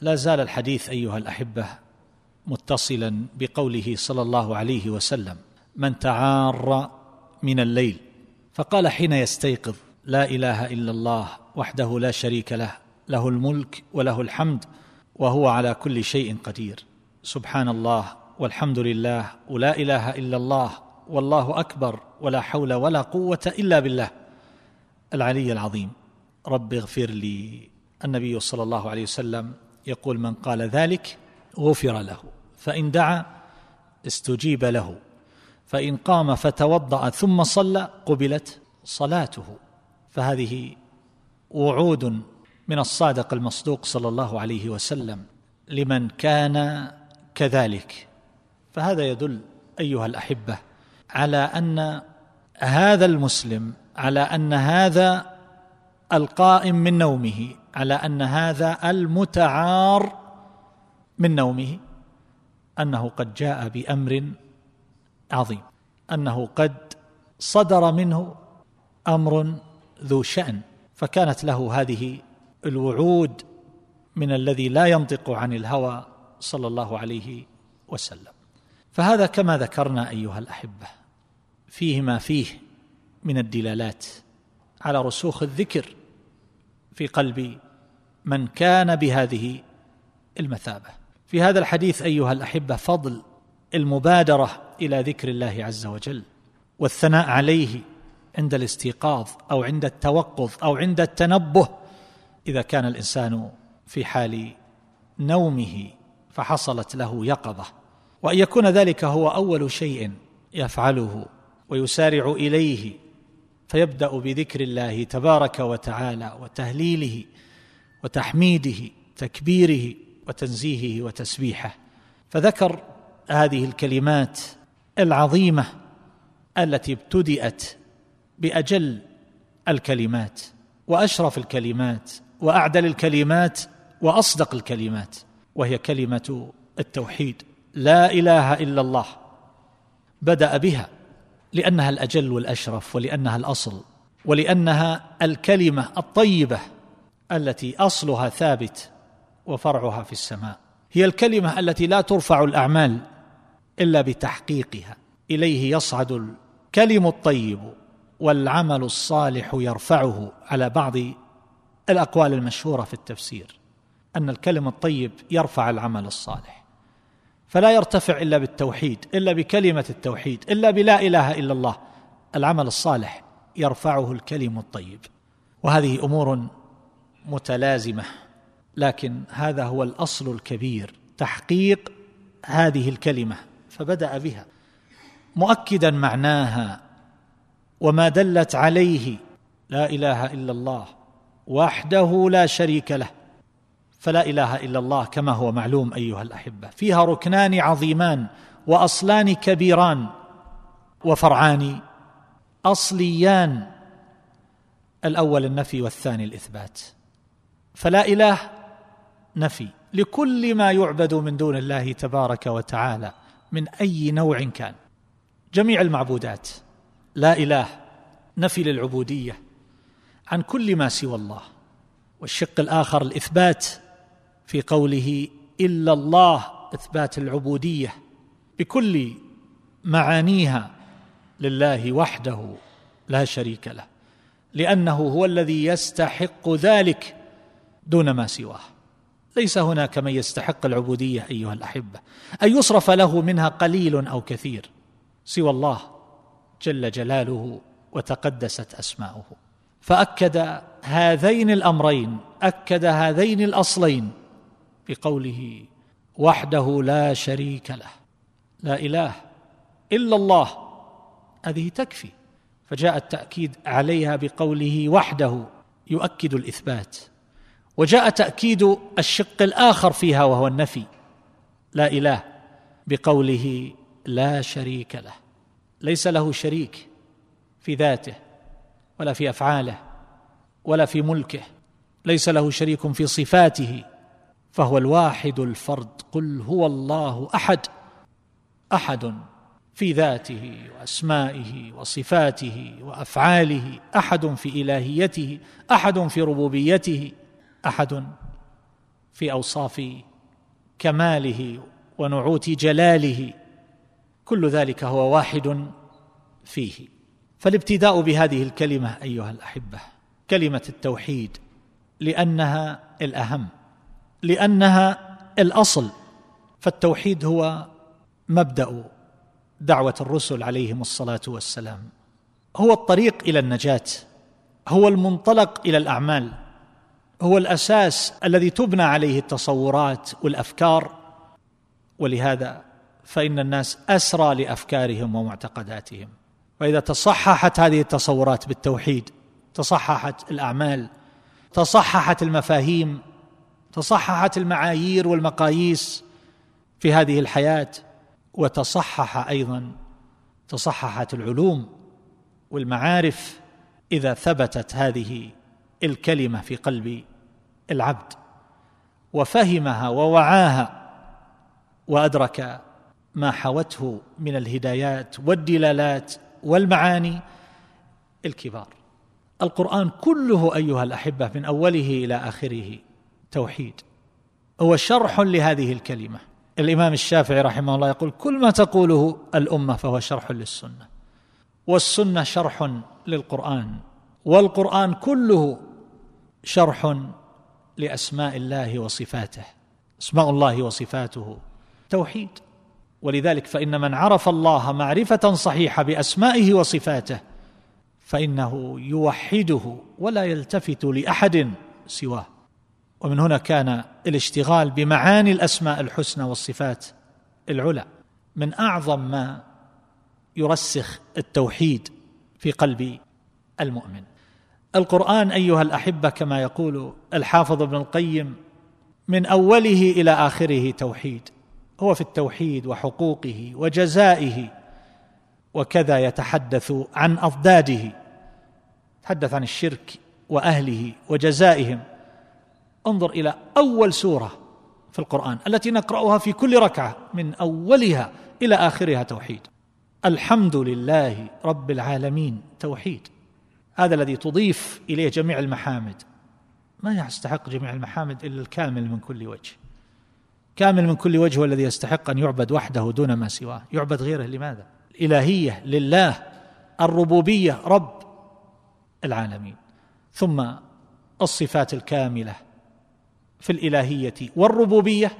لا زال الحديث أيها الأحبة متصلا بقوله صلى الله عليه وسلم من تعار من الليل فقال حين يستيقظ لا إله إلا الله وحده لا شريك له له الملك وله الحمد وهو على كل شيء قدير. سبحان الله والحمد لله ولا إله إلا الله والله أكبر ولا حول ولا قوة إلا بالله. العلي العظيم. رب اغفر لي. النبي صلى الله عليه وسلم يقول من قال ذلك غفر له فإن دعا استجيب له فإن قام فتوضأ ثم صلى قبلت صلاته فهذه وعود من الصادق المصدوق صلى الله عليه وسلم لمن كان كذلك. فهذا يدل أيها الأحبة على أن هذا المسلم على أن هذا القائم من نومه على أن هذا المتعار من نومه أنه قد جاء بأمر عظيم أنه قد صدر منه أمر ذو شأن فكانت له هذه الوعود من الذي لا ينطق عن الهوى صلى الله عليه وسلم. فهذا كما ذكرنا أيها الأحبة فيه ما فيه من الدلالات على رسوخ الذكر في قلب من كان بهذه المثابة. في هذا الحديث أيها الأحبة فضل المبادرة إلى ذكر الله عز وجل والثناء عليه عند الاستيقاظ أو عند التوقظ أو عند التنبه إذا كان الإنسان في حال نومه فحصلت له يقظة. وأن يكون ذلك هو أول شيء يفعله ويسارع إليه فيبدأ بذكر الله تبارك وتعالى وتهليله وتحميده تكبيره وتنزيهه وتسبيحه. فذكر هذه الكلمات العظيمة التي ابتدأت بأجل الكلمات وأشرف الكلمات وأعدل الكلمات وأصدق الكلمات وهي كلمة التوحيد. لا إله إلا الله بدأ بها. لأنها الأجل والأشرف ولأنها الأصل ولأنها الكلمة الطيبة التي أصلها ثابت وفرعها في السماء. هي الكلمة التي لا ترفع الأعمال إلا بتحقيقها. إليه يصعد الكلم الطيب والعمل الصالح يرفعه على بعض الأقوال المشهورة في التفسير أن الكلم الطيب يرفع العمل الصالح. فلا يرتفع إلا بالتوحيد إلا بكلمة التوحيد إلا بلا إله إلا الله. العمل الصالح يرفعه الكلم الطيب. وهذه أمور متلازمة لكن هذا هو الأصل الكبير تحقيق هذه الكلمة فبدأ بها. مؤكدا معناها وما دلت عليه لا إله إلا الله وحده لا شريك له. فلا إله إلا الله كما هو معلوم أيها الأحبة. فيها ركنان عظيمان وأصلان كبيران وفرعان أصليان. الأول النفي والثاني الإثبات. فلا إله نفي. لكل ما يعبد من دون الله تبارك وتعالى من أي نوع كان. جميع المعبودات. لا إله نفي للعبودية. عن كل ما سوى الله. والشق الآخر الإثبات. في قوله إلا الله إثبات العبودية بكل معانيها لله وحده لا شريك له لأنه هو الذي يستحق ذلك دون ما سواه. ليس هناك من يستحق العبودية أيها الأحبة. أن يصرف له منها قليل أو كثير سوى الله جل جلاله وتقدست أسماؤه. فأكد هذين الأمرين أكد هذين الأصلين بقوله وحده لا شريك له لا إله إلا الله هذه تكفي فجاء التأكيد عليها بقوله وحده يؤكد الإثبات وجاء تأكيد الشق الآخر فيها وهو النفي لا إله بقوله لا شريك له ليس له شريك في ذاته ولا في أفعاله ولا في ملكه ليس له شريك في صفاته فهو الواحد الفرد قل هو الله أحد أحد في ذاته وأسمائه وصفاته وأفعاله أحد في إلهيته أحد في ربوبيته أحد في أوصاف كماله ونعوت جلاله كل ذلك هو واحد فيه. فالابتداء بهذه الكلمة أيها الأحبة كلمة التوحيد لأنها الأهم. لأنها الأصل فالتوحيد هو مبدأ دعوة الرسل عليهم الصلاة والسلام. هو الطريق إلى النجاة هو المنطلق إلى الأعمال هو الأساس الذي تبنى عليه التصورات والأفكار. ولهذا فإن الناس أسرى لأفكارهم ومعتقداتهم. وإذا تصححت هذه التصورات بالتوحيد تصححت الأعمال تصححت المفاهيم تصححت المعايير والمقاييس في هذه الحياة وتصحح أيضا تصححت العلوم والمعارف إذا ثبتت هذه الكلمة في قلب العبد. وفهمها ووعاها وأدرك ما حوته من الهدايات والدلالات والمعاني الكبار. القرآن كله أيها الأحبة من أوله إلى آخره توحيد. هو شرح لهذه الكلمة. الإمام الشافعي رحمه الله يقول كل ما تقوله الأمة فهو شرح للسنة. والسنة شرح للقرآن والقرآن كله شرح لأسماء الله وصفاته أسماء الله وصفاته. توحيد. ولذلك فإن من عرف الله معرفة صحيحة بأسمائه وصفاته فإنه يوحده ولا يلتفت لأحد سواه. ومن هنا كان الاشتغال بمعاني الأسماء الحسنى والصفات العلى. من أعظم ما يرسخ التوحيد في قلب المؤمن. القرآن أيها الأحبة كما يقول الحافظ ابن القيم من أوله إلى آخره توحيد. هو في التوحيد وحقوقه وجزائه وكذا يتحدث عن أضداده. تحدث عن الشرك وأهله وجزائهم. انظر إلى أول سورة في القرآن التي نقرأها في كل ركعة من أولها إلى آخرها توحيد. الحمد لله رب العالمين توحيد. هذا الذي تضيف إليه جميع المحامد. ما يستحق جميع المحامد إلا الكامل من كل وجه. كامل من كل وجه هو الذي يستحق أن يعبد وحده دون ما سواه. يعبد غيره لماذا؟ الالهيه لله. الربوبية رب العالمين. ثم الصفات الكاملة. في الإلهية والربوبية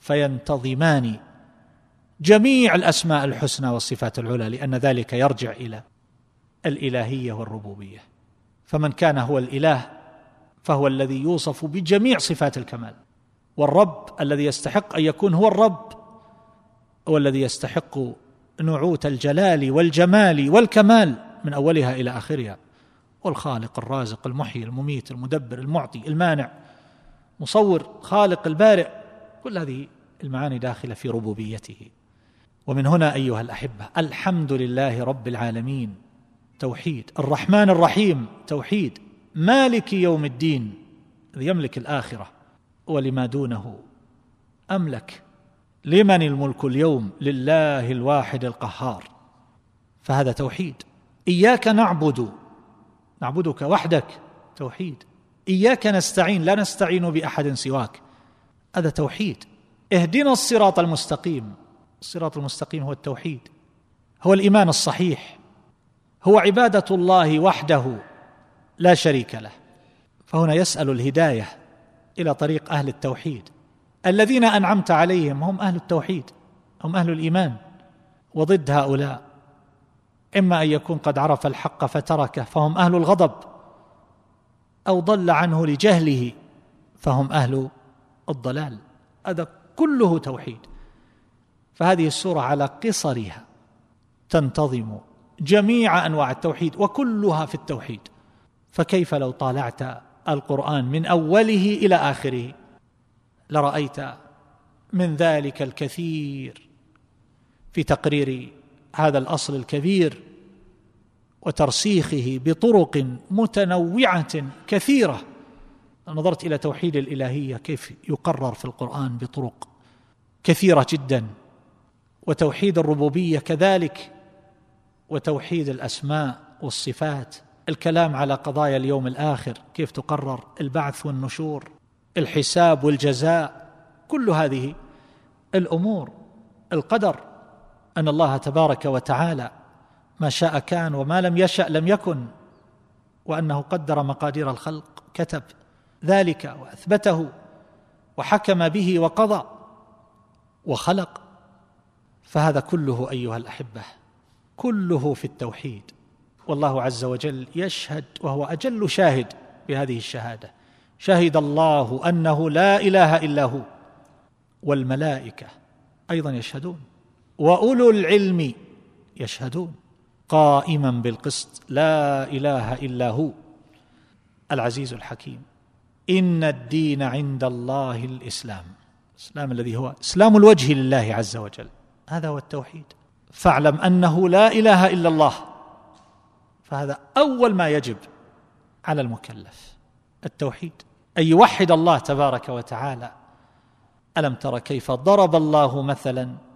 فينتظمان جميع الأسماء الحسنى والصفات العلى لأن ذلك يرجع إلى الإلهية والربوبية. فمن كان هو الإله فهو الذي يوصف بجميع صفات الكمال. والرب الذي يستحق أن يكون هو الرب هو الذي يستحق نعوت الجلال والجمال والكمال من أولها إلى آخرها. والخالق الرازق المحيي المميت المدبر المعطي المانع مصور خالق البارئ كل هذه المعاني داخلة في ربوبيته. ومن هنا أيها الأحبة الحمد لله رب العالمين. توحيد الرحمن الرحيم توحيد. مالك يوم الدين يملك الآخرة. ولما دونه؟ أملك. لمن الملك اليوم؟ لله الواحد القهار. فهذا توحيد. إياك نعبد. نعبدك وحدك. توحيد. إياك نستعين لا نستعين بأحد سواك. هذا توحيد. اهدنا الصراط المستقيم. الصراط المستقيم هو التوحيد. هو الإيمان الصحيح. هو عبادة الله وحده لا شريك له. فهنا يسأل الهداية إلى طريق أهل التوحيد. الذين أنعمت عليهم هم أهل التوحيد هم أهل الإيمان وضد هؤلاء. إما أن يكون قد عرف الحق فتركه فهم أهل الغضب. أو ضل عنه لجهله فهم أهل الضلال. هذا كله توحيد. فهذه السورة على قصرها تنتظم جميع أنواع التوحيد وكلها في التوحيد. فكيف لو طالعت القرآن من أوله إلى آخره؟ لرأيت من ذلك الكثير في تقرير هذا الأصل الكبير. وترسيخه بطرق متنوعة كثيرة. نظرت إلى توحيد الإلهية كيف يقرر في القرآن بطرق كثيرة جدا. وتوحيد الربوبية كذلك وتوحيد الأسماء والصفات. الكلام على قضايا اليوم الآخر كيف تقرر البعث والنشور الحساب والجزاء. كل هذه الأمور القدر. أن الله تبارك وتعالى ما شاء كان وما لم يشأ لم يكن وأنه قدر مقادير الخلق كتب ذلك وأثبته وحكم به وقضى وخلق. فهذا كله أيها الأحبة كله في التوحيد. والله عز وجل يشهد وهو أجل شاهد بهذه الشهادة. شهد الله أنه لا إله إلا هو والملائكة أيضا يشهدون وأولو العلم يشهدون. قائما بالقسط لا إله إلا هو العزيز الحكيم. إن الدين عند الله الإسلام. الإسلام الذي هو إسلام الوجه لله عز وجل. هذا هو التوحيد. فاعلم أنه لا إله إلا الله. فهذا أول ما يجب على المكلف. التوحيد. أن يوحد الله تبارك وتعالى. ألم تر كيف ضرب الله مثلا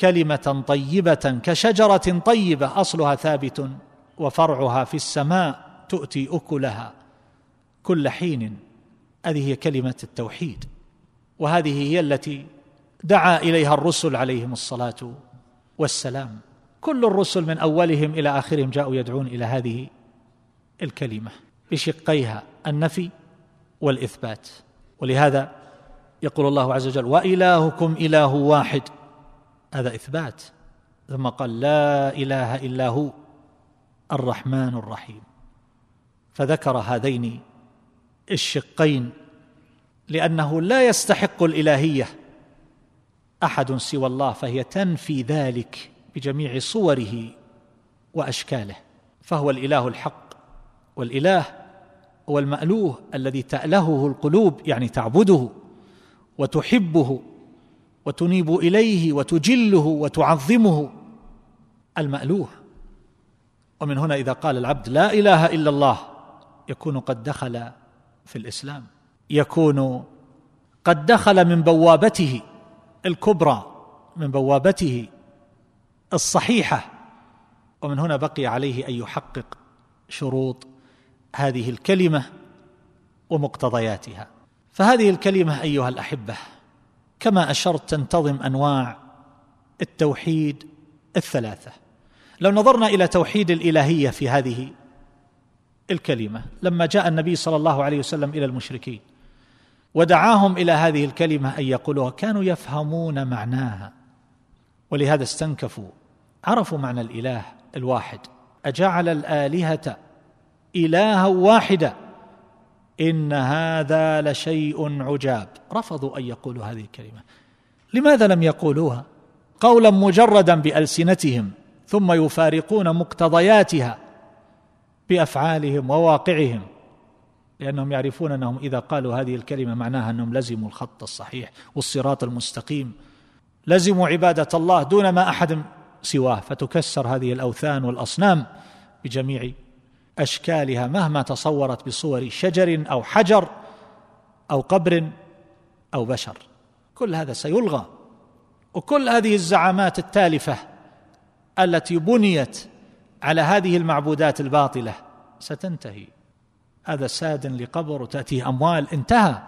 كلمة طيبة كشجرة طيبة أصلها ثابت وفرعها في السماء تؤتي أكلها. كل حين هذه هي كلمة التوحيد وهذه هي التي دعا إليها الرسل عليهم الصلاة والسلام. كل الرسل من أولهم إلى آخرهم جاءوا يدعون إلى هذه الكلمة بشقيها النفي والإثبات. ولهذا يقول الله عز وجل وإلهكم إله واحد هذا إثبات. ثم قال لا إله إلا هو الرحمن الرحيم. فذكر هذين الشقين لأنه لا يستحق الإلهية أحد سوى الله فهي تنفي ذلك بجميع صوره وأشكاله. فهو الإله الحق والإله هو المألوه الذي تألهه القلوب يعني تعبده وتحبه وتنيب إليه وتجله وتعظمه المألوه. ومن هنا إذا قال العبد لا إله إلا الله يكون قد دخل في الإسلام يكون قد دخل من بوابته الكبرى من بوابته الصحيحة. ومن هنا بقي عليه أن يحقق شروط هذه الكلمة ومقتضياتها. فهذه الكلمة أيها الأحبة كما أشرت تنتظم أنواع التوحيد الثلاثة. لو نظرنا إلى توحيد الإلهية في هذه الكلمة لما جاء النبي صلى الله عليه وسلم إلى المشركين ودعاهم إلى هذه الكلمة أن يقولوها كانوا يفهمون معناها. ولهذا استنكفوا عرفوا معنى الإله الواحد. أجعل الآلهة إلها واحدا. إن هذا لشيء عجاب. رفضوا أن يقولوا هذه الكلمة. لماذا لم يقولوها؟ قولا مجردا بألسنتهم ثم يفارقون مقتضياتها بأفعالهم وواقعهم لأنهم يعرفون أنهم إذا قالوا هذه الكلمة معناها أنهم لزموا الخط الصحيح والصراط المستقيم. لزموا عبادة الله دون ما أحد سواه فتكسر هذه الأوثان والأصنام بجميع أشكالها مهما تصورت بصور شجر أو حجر أو قبر أو بشر. كل هذا سيلغى. وكل هذه الزعامات التالفة التي بنيت على هذه المعبودات الباطلة ستنتهي. هذا ساد لقبر وتاتيه أموال. انتهى.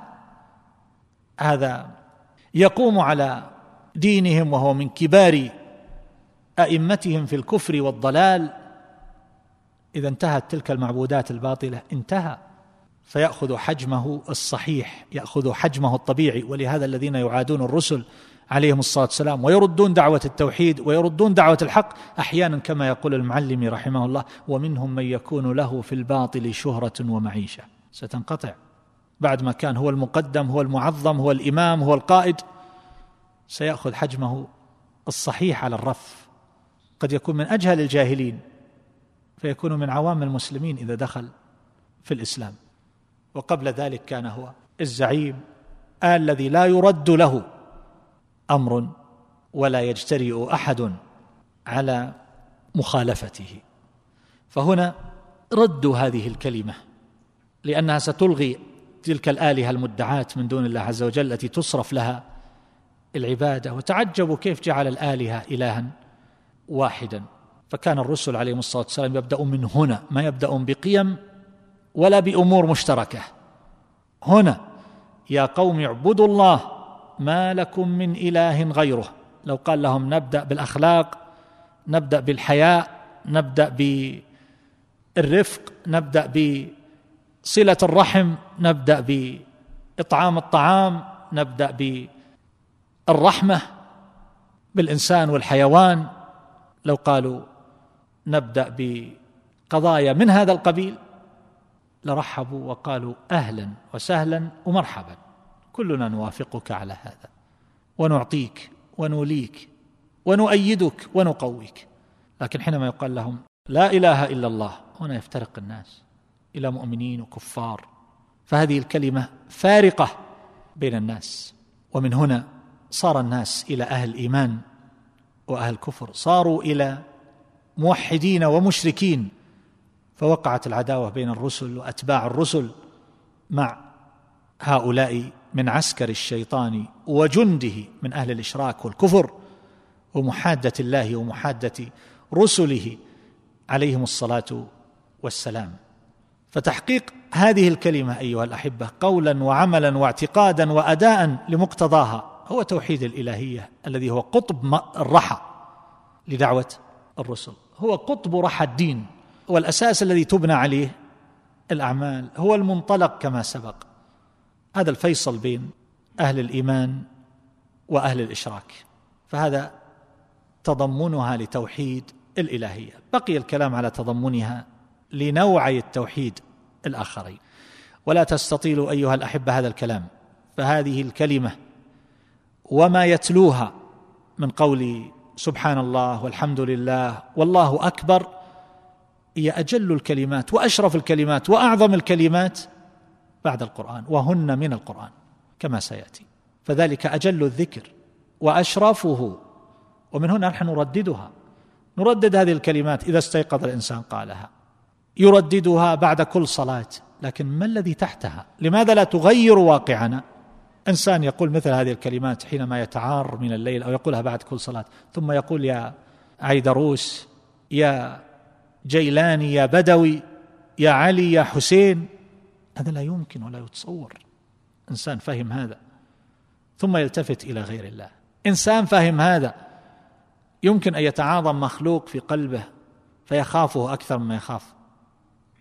هذا يقوم على دينهم وهو من كبار أئمتهم في الكفر والضلال. إذا انتهت تلك المعبودات الباطلة انتهى. فيأخذ حجمه الصحيح يأخذ حجمه الطبيعي ولهذا الذين يعادون الرسل عليهم الصلاة والسلام ويردون دعوة التوحيد ويردون دعوة الحق أحيانا كما يقول المعلم رحمه الله ومنهم من يكون له في الباطل شهرة ومعيشة. ستنقطع. بعد ما كان هو المقدم هو المعظم هو الإمام هو القائد سيأخذ حجمه الصحيح على الرف. قد يكون من أجهل الجاهلين. فيكون من عوام المسلمين إذا دخل في الإسلام. وقبل ذلك كان هو الزعيم الذي لا يرد له أمر ولا يجترئ أحد على مخالفته. فهنا ردوا هذه الكلمة لأنها ستلغي تلك الآلهة المدعاة من دون الله عز وجل التي تصرف لها العبادة. وتعجبوا كيف جعل الآلهة إلها واحدا. فكان الرسل عليهم الصلاة والسلام يبدأ من هنا ما يبدأ بقيم ولا بأمور مشتركة. هنا يا قوم اعبدوا الله ما لكم من إله غيره. لو قال لهم نبدأ بالأخلاق نبدأ بالحياء نبدأ بالرفق نبدأ بصلة الرحم نبدأ بإطعام الطعام نبدأ بالرحمة بالإنسان والحيوان. لو قالوا نبدأ بقضايا من هذا القبيل. لرحبوا وقالوا أهلا وسهلا ومرحبا. كلنا نوافقك على هذا. ونعطيك ونوليك ونؤيدك ونقويك. لكن حينما يقال لهم لا إله إلا الله هنا يفترق الناس إلى مؤمنين وكفار. فهذه الكلمة فارقة بين الناس. ومن هنا صار الناس إلى أهل ايمان وأهل كفر صاروا إلى موحدين ومشركين فوقعت العداوة بين الرسل وأتباع الرسل مع هؤلاء من عسكر الشيطان وجنده من أهل الإشراك والكفر ومحادة الله ومحادة رسله عليهم الصلاة والسلام. فتحقيق هذه الكلمة أيها الأحبة قولا وعملا واعتقادا واداء لمقتضاها هو توحيد الإلهية الذي هو قطب الرحى لدعوة الرسل. هو قطب رحى الدين والأساس الذي تبنى عليه الأعمال هو المنطلق كما سبق. هذا الفيصل بين أهل الإيمان وأهل الإشراك. فهذا تضمنها لتوحيد الإلهية. بقي الكلام على تضمنها لنوعي التوحيد الآخرين. ولا تستطيلوا أيها الأحبة هذا الكلام. فهذه الكلمة وما يتلوها من قول سبحان الله والحمد لله والله أكبر هي أجل الكلمات وأشرف الكلمات وأعظم الكلمات بعد القرآن وهن من القرآن كما سيأتي. فذلك أجل الذكر وأشرفه ومن هنا نحن نرددها. نردد هذه الكلمات إذا استيقظ الإنسان قالها. يرددها بعد كل صلاة لكن ما الذي تحتها؟ لماذا لا تغير واقعنا؟ إنسان يقول مثل هذه الكلمات حينما يتعار من الليل أو يقولها بعد كل صلاة ثم يقول يا عيدروس يا جيلاني يا بدوي يا علي يا حسين. هذا لا يمكن ولا يتصور. إنسان فهم هذا. ثم يلتفت إلى غير الله. إنسان فهم هذا. يمكن أن يتعاظم مخلوق في قلبه فيخافه أكثر مما يخاف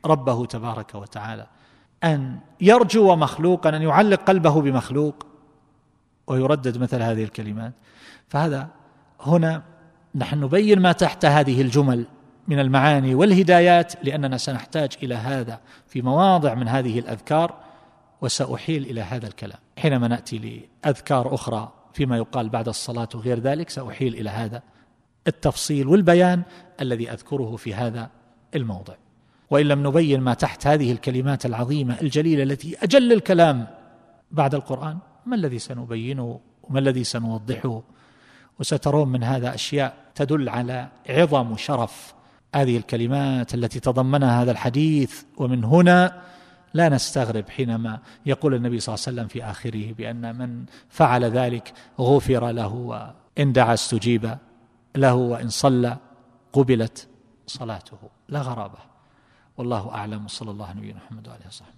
ربه تبارك وتعالى. أن يرجو مخلوقا أن يعلق قلبه بمخلوق ويردد مثل هذه الكلمات. فهذا هنا نحن نبين ما تحت هذه الجمل من المعاني والهدايات لأننا سنحتاج إلى هذا في مواضع من هذه الأذكار وسأحيل إلى هذا الكلام. حينما نأتي لأذكار أخرى فيما يقال بعد الصلاة وغير ذلك سأحيل إلى هذا التفصيل والبيان الذي أذكره في هذا الموضع. وإن لم نبين ما تحت هذه الكلمات العظيمة الجليلة التي أجل الكلام بعد القرآن ما الذي سنبينه وما الذي سنوضحه؟ وسترون من هذا أشياء تدل على عظم شرف هذه الكلمات التي تضمنها هذا الحديث. ومن هنا لا نستغرب حينما يقول النبي صلى الله عليه وسلم في آخره بأن من فعل ذلك غفر له وإن دعا استجيب له وإن صلى قبلت صلاته. لا غرابة. والله أعلم وصلى الله على نبينا محمد وعلى آله وصحبه.